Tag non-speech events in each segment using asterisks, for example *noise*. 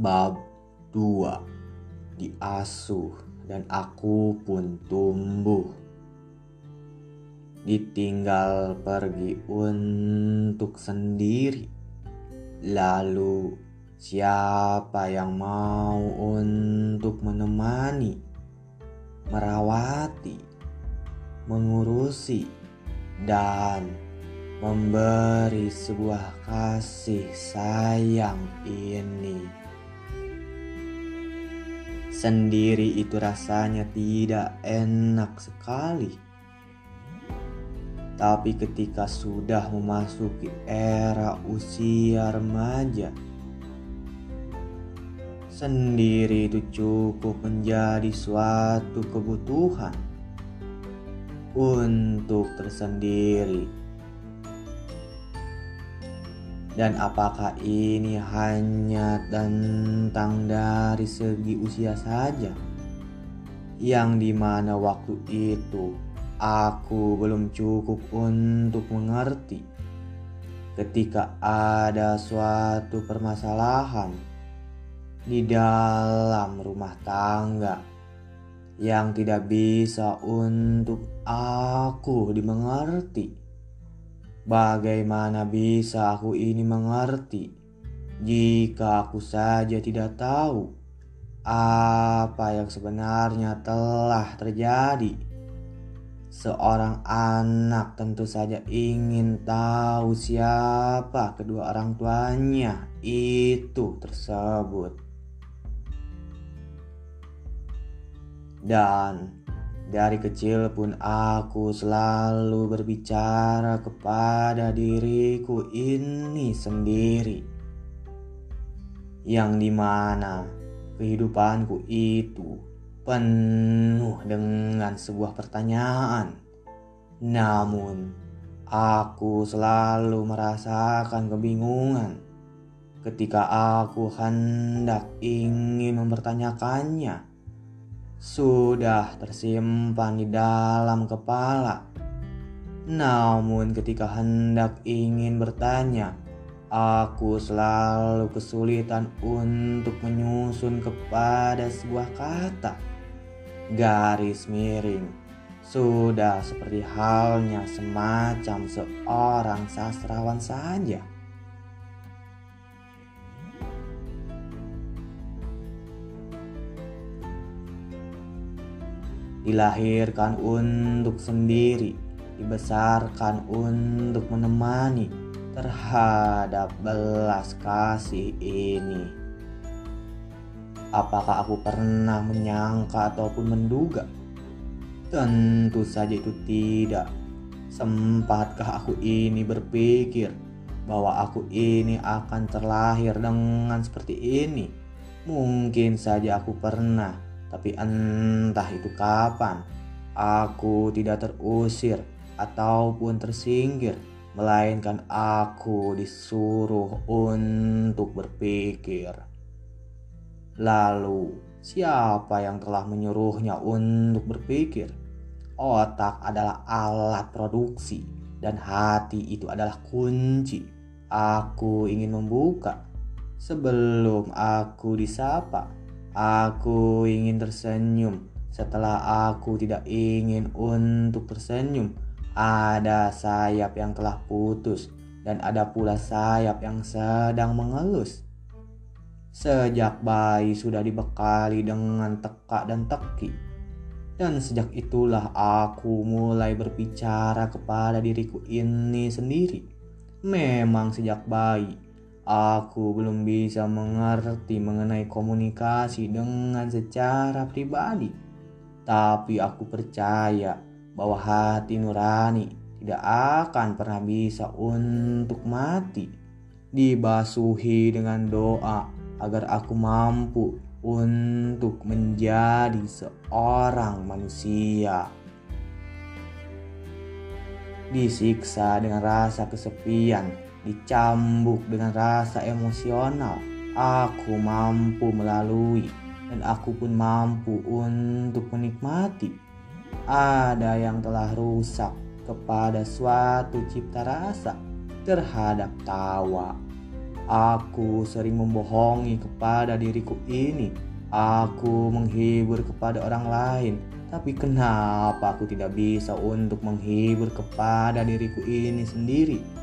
Bab 2 Diasuh dan aku pun tumbuh. Ditinggal pergi untuk sendiri. Lalu siapa yang mau untuk menemani Merawati Mengurusi Dan memberi sebuah kasih sayang ini sendiri itu rasanya tidak enak sekali. Tapi ketika sudah memasuki era usia remaja, sendiri itu cukup menjadi suatu kebutuhan untuk tersendiri dan apakah ini hanya tentang dari segi usia saja? Yang di mana waktu itu aku belum cukup untuk mengerti ketika ada suatu permasalahan di dalam rumah tangga yang tidak bisa untuk aku dimengerti Bagaimana bisa aku ini mengerti jika aku saja tidak tahu apa yang sebenarnya telah terjadi? Seorang anak tentu saja ingin tahu siapa kedua orang tuanya itu tersebut. Dan dari kecil pun aku selalu berbicara kepada diriku ini sendiri. Yang di mana kehidupanku itu penuh dengan sebuah pertanyaan. Namun, aku selalu merasakan kebingungan ketika aku hendak ingin mempertanyakannya sudah tersimpan di dalam kepala. Namun, ketika hendak ingin bertanya, aku selalu kesulitan untuk menyusun kepada sebuah kata. Garis miring sudah seperti halnya semacam seorang sastrawan saja. Dilahirkan untuk sendiri, dibesarkan untuk menemani terhadap belas kasih ini. Apakah aku pernah menyangka ataupun menduga? Tentu saja itu tidak. Sempatkah aku ini berpikir bahwa aku ini akan terlahir dengan seperti ini? Mungkin saja aku pernah tapi entah itu kapan, aku tidak terusir ataupun tersingkir, melainkan aku disuruh untuk berpikir. Lalu, siapa yang telah menyuruhnya untuk berpikir? Otak adalah alat produksi, dan hati itu adalah kunci. Aku ingin membuka sebelum aku disapa Aku ingin tersenyum setelah aku tidak ingin untuk tersenyum. Ada sayap yang telah putus dan ada pula sayap yang sedang mengelus. Sejak bayi sudah dibekali dengan teka dan teki. Dan sejak itulah aku mulai berbicara kepada diriku ini sendiri. Memang sejak bayi Aku belum bisa mengerti mengenai komunikasi dengan secara pribadi, tapi aku percaya bahwa hati nurani tidak akan pernah bisa untuk mati. Dibasuhi dengan doa agar aku mampu untuk menjadi seorang manusia. Disiksa dengan rasa kesepian dicambuk dengan rasa emosional, aku mampu melalui dan aku pun mampu untuk menikmati. Ada yang telah rusak kepada suatu cipta rasa terhadap tawa. Aku sering membohongi kepada diriku ini. Aku menghibur kepada orang lain, tapi kenapa aku tidak bisa untuk menghibur kepada diriku ini sendiri?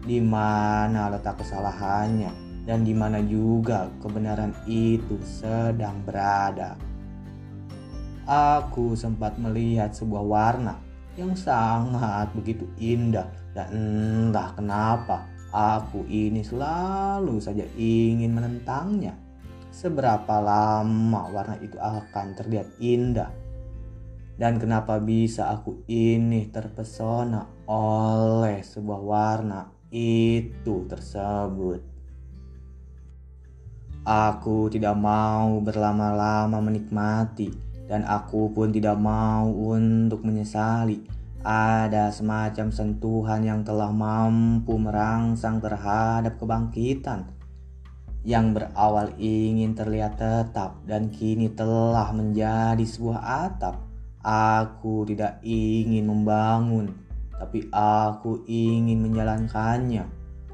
Di mana letak kesalahannya dan di mana juga kebenaran itu sedang berada? Aku sempat melihat sebuah warna yang sangat begitu indah dan entah kenapa aku ini selalu saja ingin menentangnya. Seberapa lama warna itu akan terlihat indah? Dan kenapa bisa aku ini terpesona oleh sebuah warna itu tersebut. Aku tidak mau berlama-lama menikmati dan aku pun tidak mau untuk menyesali ada semacam sentuhan yang telah mampu merangsang terhadap kebangkitan yang berawal ingin terlihat tetap dan kini telah menjadi sebuah atap. Aku tidak ingin membangun, tapi aku ingin menjalankannya.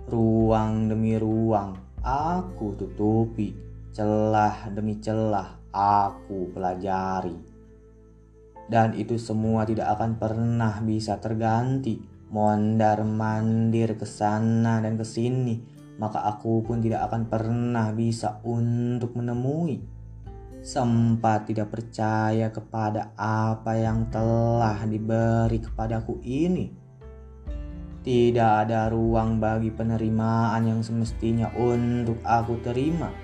Ruang demi ruang, aku tutupi. Celah demi celah, aku pelajari. Dan itu semua tidak akan pernah bisa terganti. Mondar mandir ke sana dan ke sini maka aku pun tidak akan pernah bisa untuk menemui. Sempat tidak percaya kepada apa yang telah diberi kepadaku ini. Tidak ada ruang bagi penerimaan yang semestinya untuk aku terima.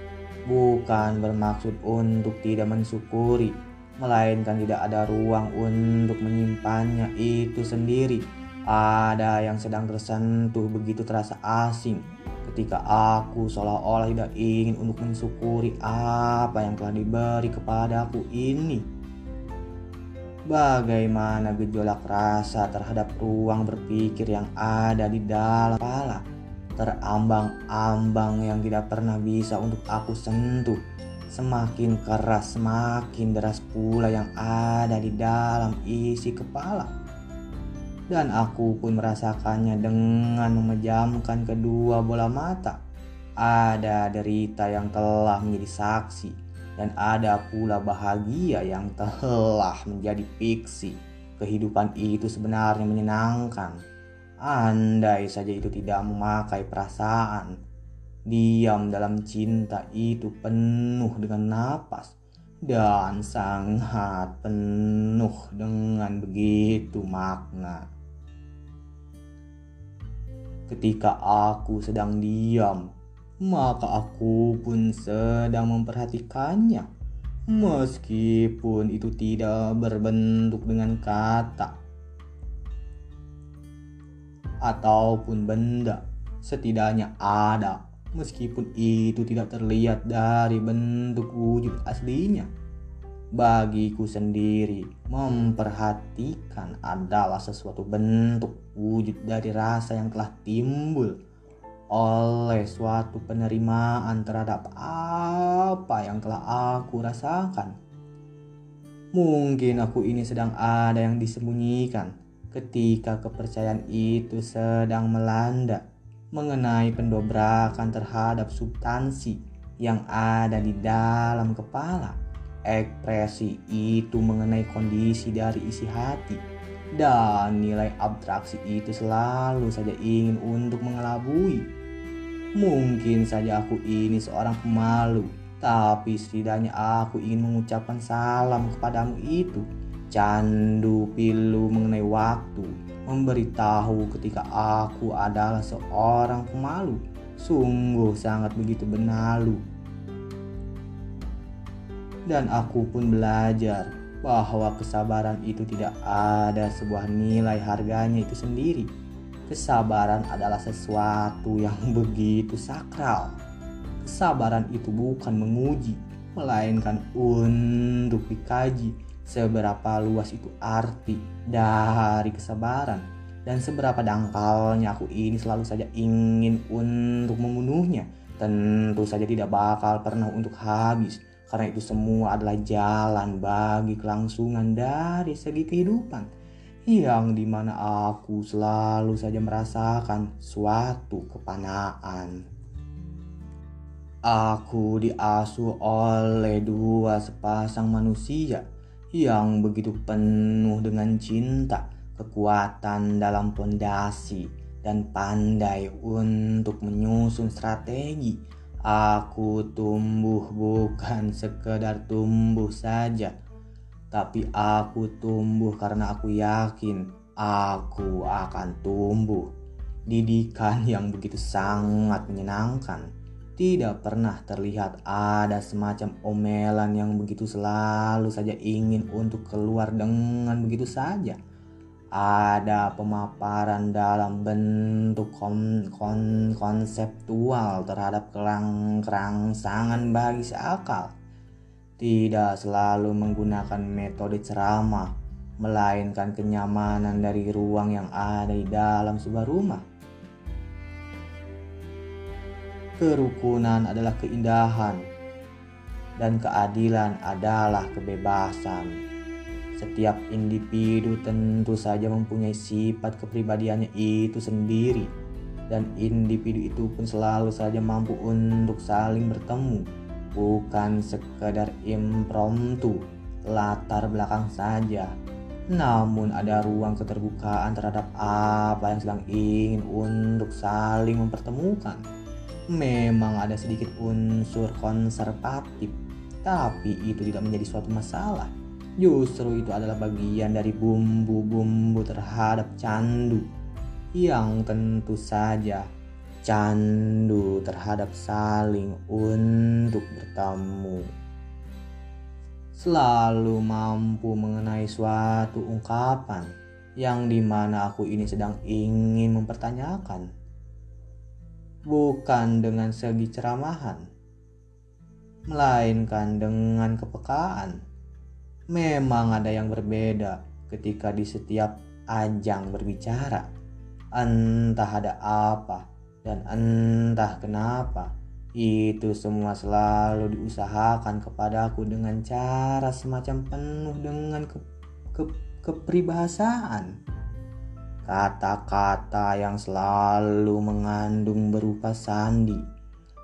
Bukan bermaksud untuk tidak mensyukuri, melainkan tidak ada ruang untuk menyimpannya itu sendiri. Ada yang sedang tersentuh begitu terasa asing, ketika aku seolah-olah tidak ingin untuk mensyukuri apa yang telah diberi kepada aku ini. Bagaimana gejolak rasa terhadap ruang berpikir yang ada di dalam kepala, terambang-ambang yang tidak pernah bisa untuk aku sentuh. Semakin keras, semakin deras pula yang ada di dalam isi kepala dan aku pun merasakannya dengan memejamkan kedua bola mata. Ada derita yang telah menjadi saksi, dan ada pula bahagia yang telah menjadi fiksi. Kehidupan itu sebenarnya menyenangkan. Andai saja itu tidak memakai perasaan, diam dalam cinta itu penuh dengan napas dan sangat penuh dengan begitu makna. Ketika aku sedang diam, maka aku pun sedang memperhatikannya. Meskipun itu tidak berbentuk dengan kata ataupun benda, setidaknya ada, meskipun itu tidak terlihat dari bentuk wujud aslinya. Bagiku sendiri, memperhatikan adalah sesuatu bentuk wujud dari rasa yang telah timbul oleh suatu penerimaan terhadap apa yang telah aku rasakan. Mungkin aku ini sedang ada yang disembunyikan ketika kepercayaan itu sedang melanda mengenai pendobrakan terhadap substansi yang ada di dalam kepala Ekspresi itu mengenai kondisi dari isi hati dan nilai abstraksi itu selalu saja ingin untuk mengelabui. Mungkin saja aku ini seorang pemalu, tapi setidaknya aku ingin mengucapkan salam kepadamu itu. Candu pilu mengenai waktu, memberitahu ketika aku adalah seorang pemalu. Sungguh sangat begitu benalu dan aku pun belajar bahwa kesabaran itu tidak ada sebuah nilai harganya itu sendiri. Kesabaran adalah sesuatu yang *laughs* begitu sakral. Kesabaran itu bukan menguji, melainkan untuk dikaji seberapa luas itu arti dari kesabaran dan seberapa dangkalnya aku ini selalu saja ingin untuk membunuhnya. Tentu saja tidak bakal pernah untuk habis karena itu semua adalah jalan bagi kelangsungan dari segi kehidupan yang di mana aku selalu saja merasakan suatu kepanaan. Aku diasuh oleh dua sepasang manusia yang begitu penuh dengan cinta, kekuatan dalam pondasi, dan pandai untuk menyusun strategi. Aku tumbuh bukan sekedar tumbuh saja, tapi aku tumbuh karena aku yakin aku akan tumbuh. Didikan yang begitu sangat menyenangkan. Tidak pernah terlihat ada semacam omelan yang begitu selalu saja ingin untuk keluar dengan begitu saja ada pemaparan dalam bentuk kon, kon, konseptual terhadap kerang kerangsangan bagi seakal. Tidak selalu menggunakan metode ceramah, melainkan kenyamanan dari ruang yang ada di dalam sebuah rumah. Kerukunan adalah keindahan, dan keadilan adalah kebebasan. Setiap individu tentu saja mempunyai sifat kepribadiannya itu sendiri. Dan individu itu pun selalu saja mampu untuk saling bertemu. Bukan sekedar impromptu latar belakang saja. Namun ada ruang keterbukaan terhadap apa yang sedang ingin untuk saling mempertemukan. Memang ada sedikit unsur konservatif tapi itu tidak menjadi suatu masalah Justru itu adalah bagian dari bumbu-bumbu terhadap candu yang tentu saja candu terhadap saling untuk bertemu. Selalu mampu mengenai suatu ungkapan yang di mana aku ini sedang ingin mempertanyakan. Bukan dengan segi ceramahan, melainkan dengan kepekaan Memang ada yang berbeda ketika di setiap ajang berbicara. Entah ada apa dan entah kenapa. Itu semua selalu diusahakan kepadaku dengan cara semacam penuh dengan ke, ke, kepribahasaan. Kata-kata yang selalu mengandung berupa sandi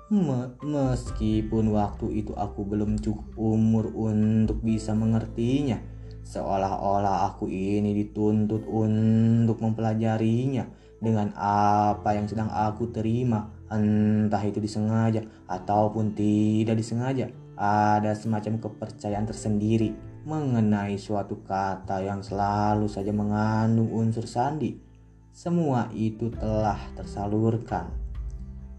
Me meskipun waktu itu aku belum cukup umur untuk bisa mengertinya, seolah-olah aku ini dituntut untuk mempelajarinya dengan apa yang sedang aku terima, entah itu disengaja ataupun tidak disengaja. Ada semacam kepercayaan tersendiri mengenai suatu kata yang selalu saja mengandung unsur sandi. Semua itu telah tersalurkan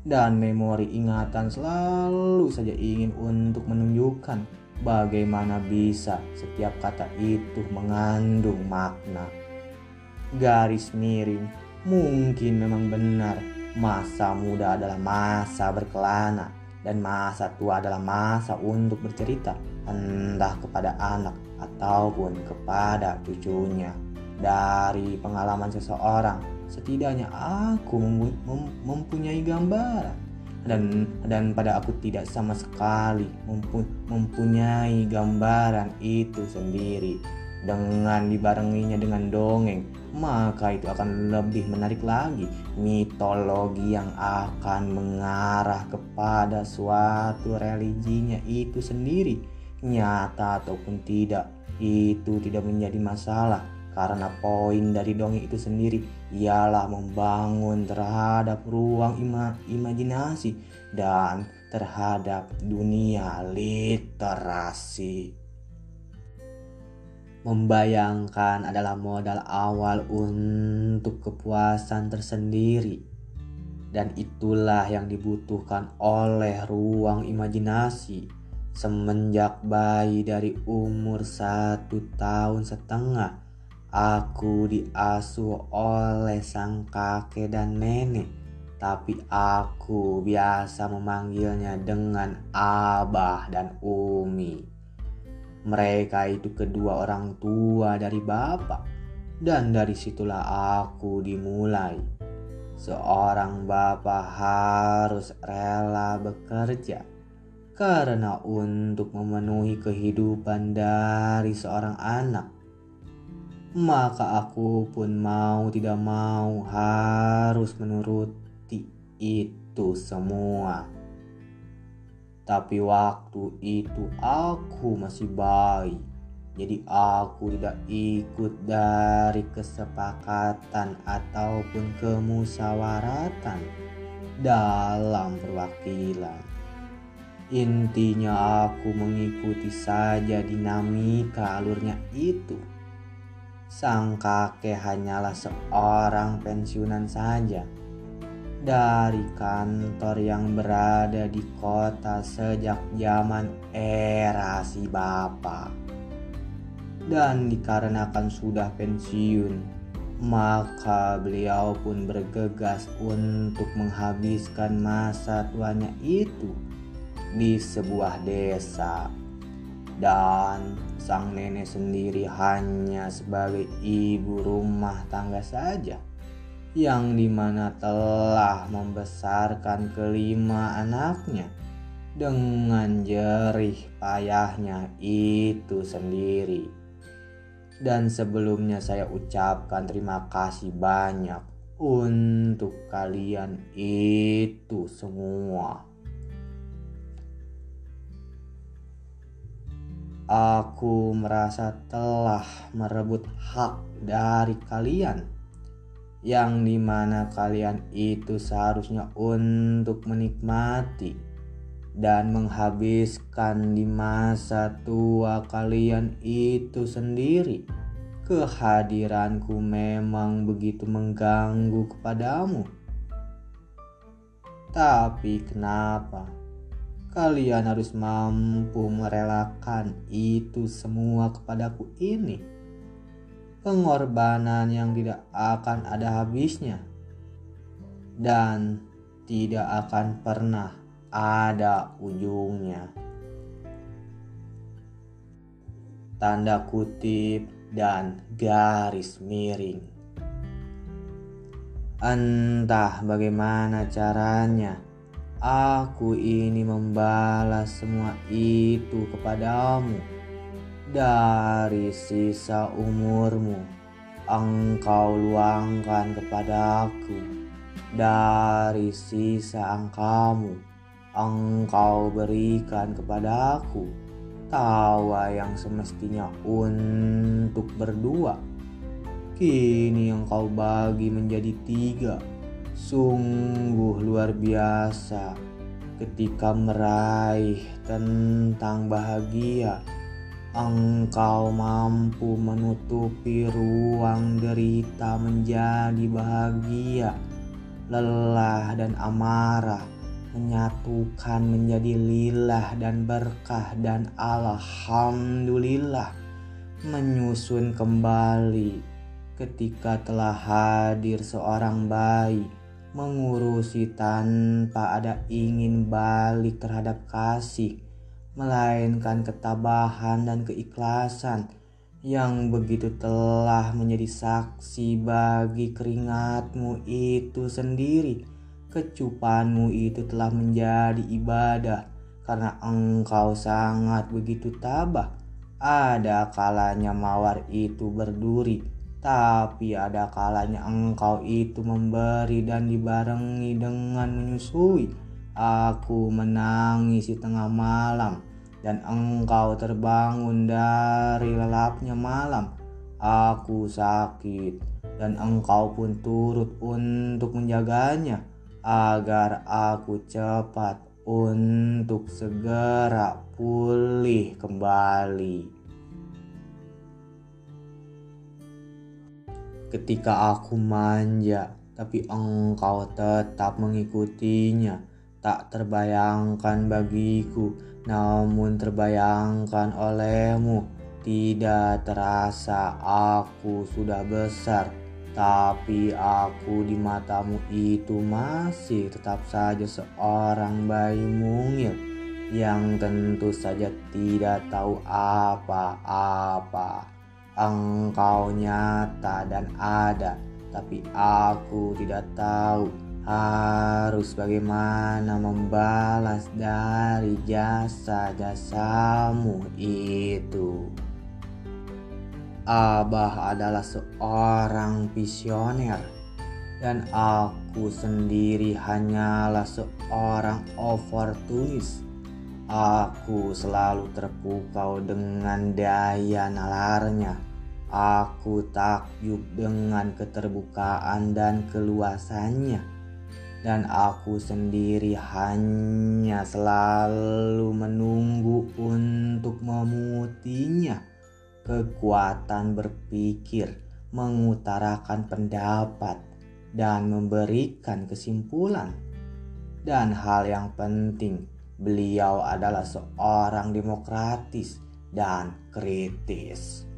dan memori ingatan selalu saja ingin untuk menunjukkan bagaimana bisa setiap kata itu mengandung makna. Garis miring mungkin memang benar masa muda adalah masa berkelana dan masa tua adalah masa untuk bercerita entah kepada anak ataupun kepada cucunya dari pengalaman seseorang setidaknya aku mempunyai gambaran. Dan dan pada aku tidak sama sekali mempunyai gambaran itu sendiri. Dengan dibarenginya dengan dongeng maka itu akan lebih menarik lagi. Mitologi yang akan mengarah kepada suatu religinya itu sendiri. Nyata ataupun tidak itu tidak menjadi masalah. Karena poin dari dongeng itu sendiri ialah membangun terhadap ruang ima imajinasi dan terhadap dunia literasi. Membayangkan adalah modal awal untuk kepuasan tersendiri, dan itulah yang dibutuhkan oleh ruang imajinasi semenjak bayi dari umur satu tahun setengah Aku diasuh oleh sang kakek dan nenek, tapi aku biasa memanggilnya dengan Abah dan Umi. Mereka itu kedua orang tua dari bapak, dan dari situlah aku dimulai. Seorang bapak harus rela bekerja karena untuk memenuhi kehidupan dari seorang anak maka aku pun mau tidak mau harus menuruti itu semua. Tapi waktu itu aku masih bayi. Jadi aku tidak ikut dari kesepakatan ataupun kemusyawaratan dalam perwakilan. Intinya aku mengikuti saja dinamika alurnya itu. Sang kakek hanyalah seorang pensiunan saja dari kantor yang berada di kota sejak zaman era si bapak. Dan dikarenakan sudah pensiun, maka beliau pun bergegas untuk menghabiskan masa tuanya itu di sebuah desa. Dan sang nenek sendiri hanya sebagai ibu rumah tangga saja yang di mana telah membesarkan kelima anaknya dengan jerih payahnya itu sendiri. Dan sebelumnya saya ucapkan terima kasih banyak untuk kalian itu semua. Aku merasa telah merebut hak dari kalian yang di mana kalian itu seharusnya untuk menikmati dan menghabiskan di masa tua kalian itu sendiri. Kehadiranku memang begitu mengganggu kepadamu. Tapi kenapa kalian harus mampu merelakan itu semua kepadaku ini? pengorbanan yang tidak akan ada habisnya dan tidak akan pernah ada ujungnya. Tanda kutip dan garis miring. Entah bagaimana caranya, aku ini membalas semua itu kepadamu dari sisa umurmu. Engkau luangkan kepadaku dari sisa angkamu. Engkau berikan kepadaku tawa yang semestinya untuk berdua. Kini engkau bagi menjadi tiga sungguh luar biasa ketika meraih tentang bahagia. Engkau mampu menutupi ruang derita menjadi bahagia, lelah dan amarah, menyatukan menjadi lillah dan berkah dan alhamdulillah, menyusun kembali ketika telah hadir seorang bayi mengurusi tanpa ada ingin balik terhadap kasih melainkan ketabahan dan keikhlasan yang begitu telah menjadi saksi bagi keringatmu itu sendiri. Kecupanmu itu telah menjadi ibadah karena engkau sangat begitu tabah. Ada kalanya mawar itu berduri, tapi ada kalanya engkau itu memberi dan dibarengi dengan menyusui. Aku menangis di tengah malam dan engkau terbangun dari lelapnya malam. Aku sakit dan engkau pun turut untuk menjaganya agar aku cepat untuk segera pulih kembali. Ketika aku manja, tapi engkau tetap mengikutinya, tak terbayangkan bagiku namun terbayangkan olehmu tidak terasa aku sudah besar tapi aku di matamu itu masih tetap saja seorang bayi mungil yang tentu saja tidak tahu apa-apa. Engkau nyata dan ada, tapi aku tidak tahu harus bagaimana membalas dari jasa-jasamu itu. Abah adalah seorang visioner dan aku sendiri hanyalah seorang oportunis. Aku selalu terpukau dengan daya nalarnya. Aku takjub dengan keterbukaan dan keluasannya. Dan aku sendiri hanya selalu menunggu untuk memutinya. Kekuatan berpikir, mengutarakan pendapat, dan memberikan kesimpulan. Dan hal yang penting, Beliau adalah seorang demokratis dan kritis.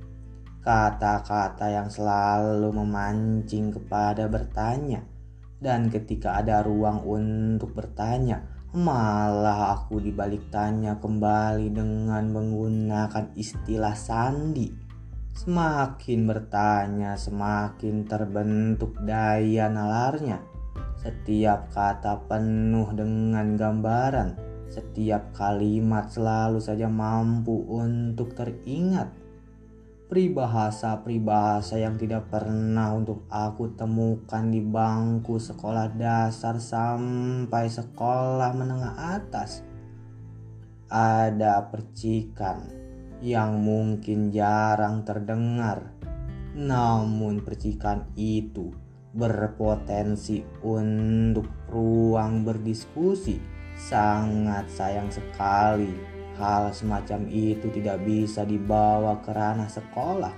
Kata-kata yang selalu memancing kepada bertanya, dan ketika ada ruang untuk bertanya, malah aku dibalik tanya kembali dengan menggunakan istilah sandi. Semakin bertanya, semakin terbentuk daya nalarnya. Setiap kata penuh dengan gambaran setiap kalimat selalu saja mampu untuk teringat. Peribahasa-peribahasa yang tidak pernah untuk aku temukan di bangku sekolah dasar sampai sekolah menengah atas. Ada percikan yang mungkin jarang terdengar, namun percikan itu berpotensi untuk ruang berdiskusi. Sangat sayang sekali hal semacam itu tidak bisa dibawa ke ranah sekolah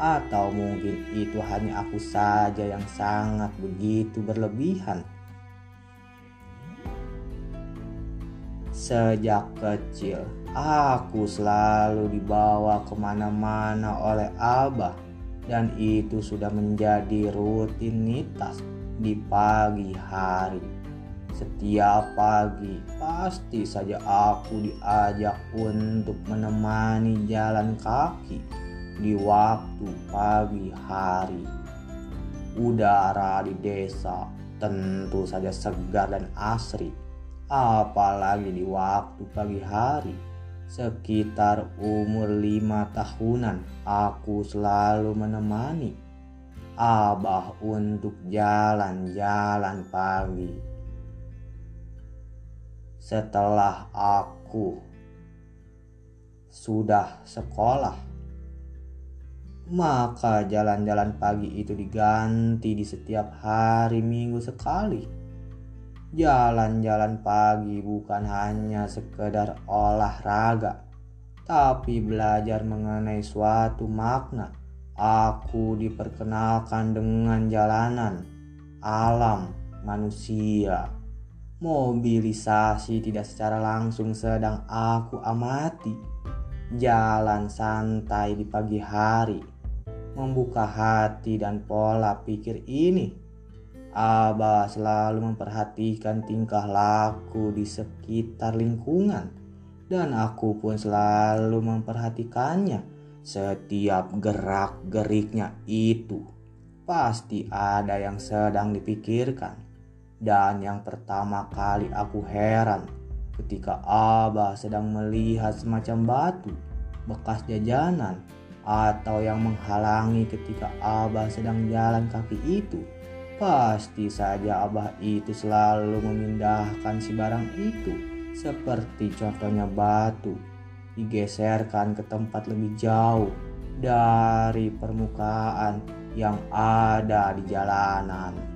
atau mungkin itu hanya aku saja yang sangat begitu berlebihan. Sejak kecil, aku selalu dibawa ke mana-mana oleh Abah dan itu sudah menjadi rutinitas di pagi hari. Setiap pagi pasti saja aku diajak untuk menemani jalan kaki di waktu pagi hari. Udara di desa tentu saja segar dan asri, apalagi di waktu pagi hari. Sekitar umur lima tahunan aku selalu menemani Abah untuk jalan-jalan pagi setelah aku sudah sekolah, maka jalan-jalan pagi itu diganti di setiap hari minggu sekali. Jalan-jalan pagi bukan hanya sekedar olahraga, tapi belajar mengenai suatu makna. Aku diperkenalkan dengan jalanan, alam, manusia, Mobilisasi tidak secara langsung sedang aku amati. Jalan santai di pagi hari, membuka hati dan pola pikir ini. Abah selalu memperhatikan tingkah laku di sekitar lingkungan, dan aku pun selalu memperhatikannya. Setiap gerak-geriknya itu pasti ada yang sedang dipikirkan dan yang pertama kali aku heran ketika Abah sedang melihat semacam batu bekas jajanan atau yang menghalangi ketika Abah sedang jalan kaki itu. Pasti saja Abah itu selalu memindahkan si barang itu seperti contohnya batu digeserkan ke tempat lebih jauh dari permukaan yang ada di jalanan.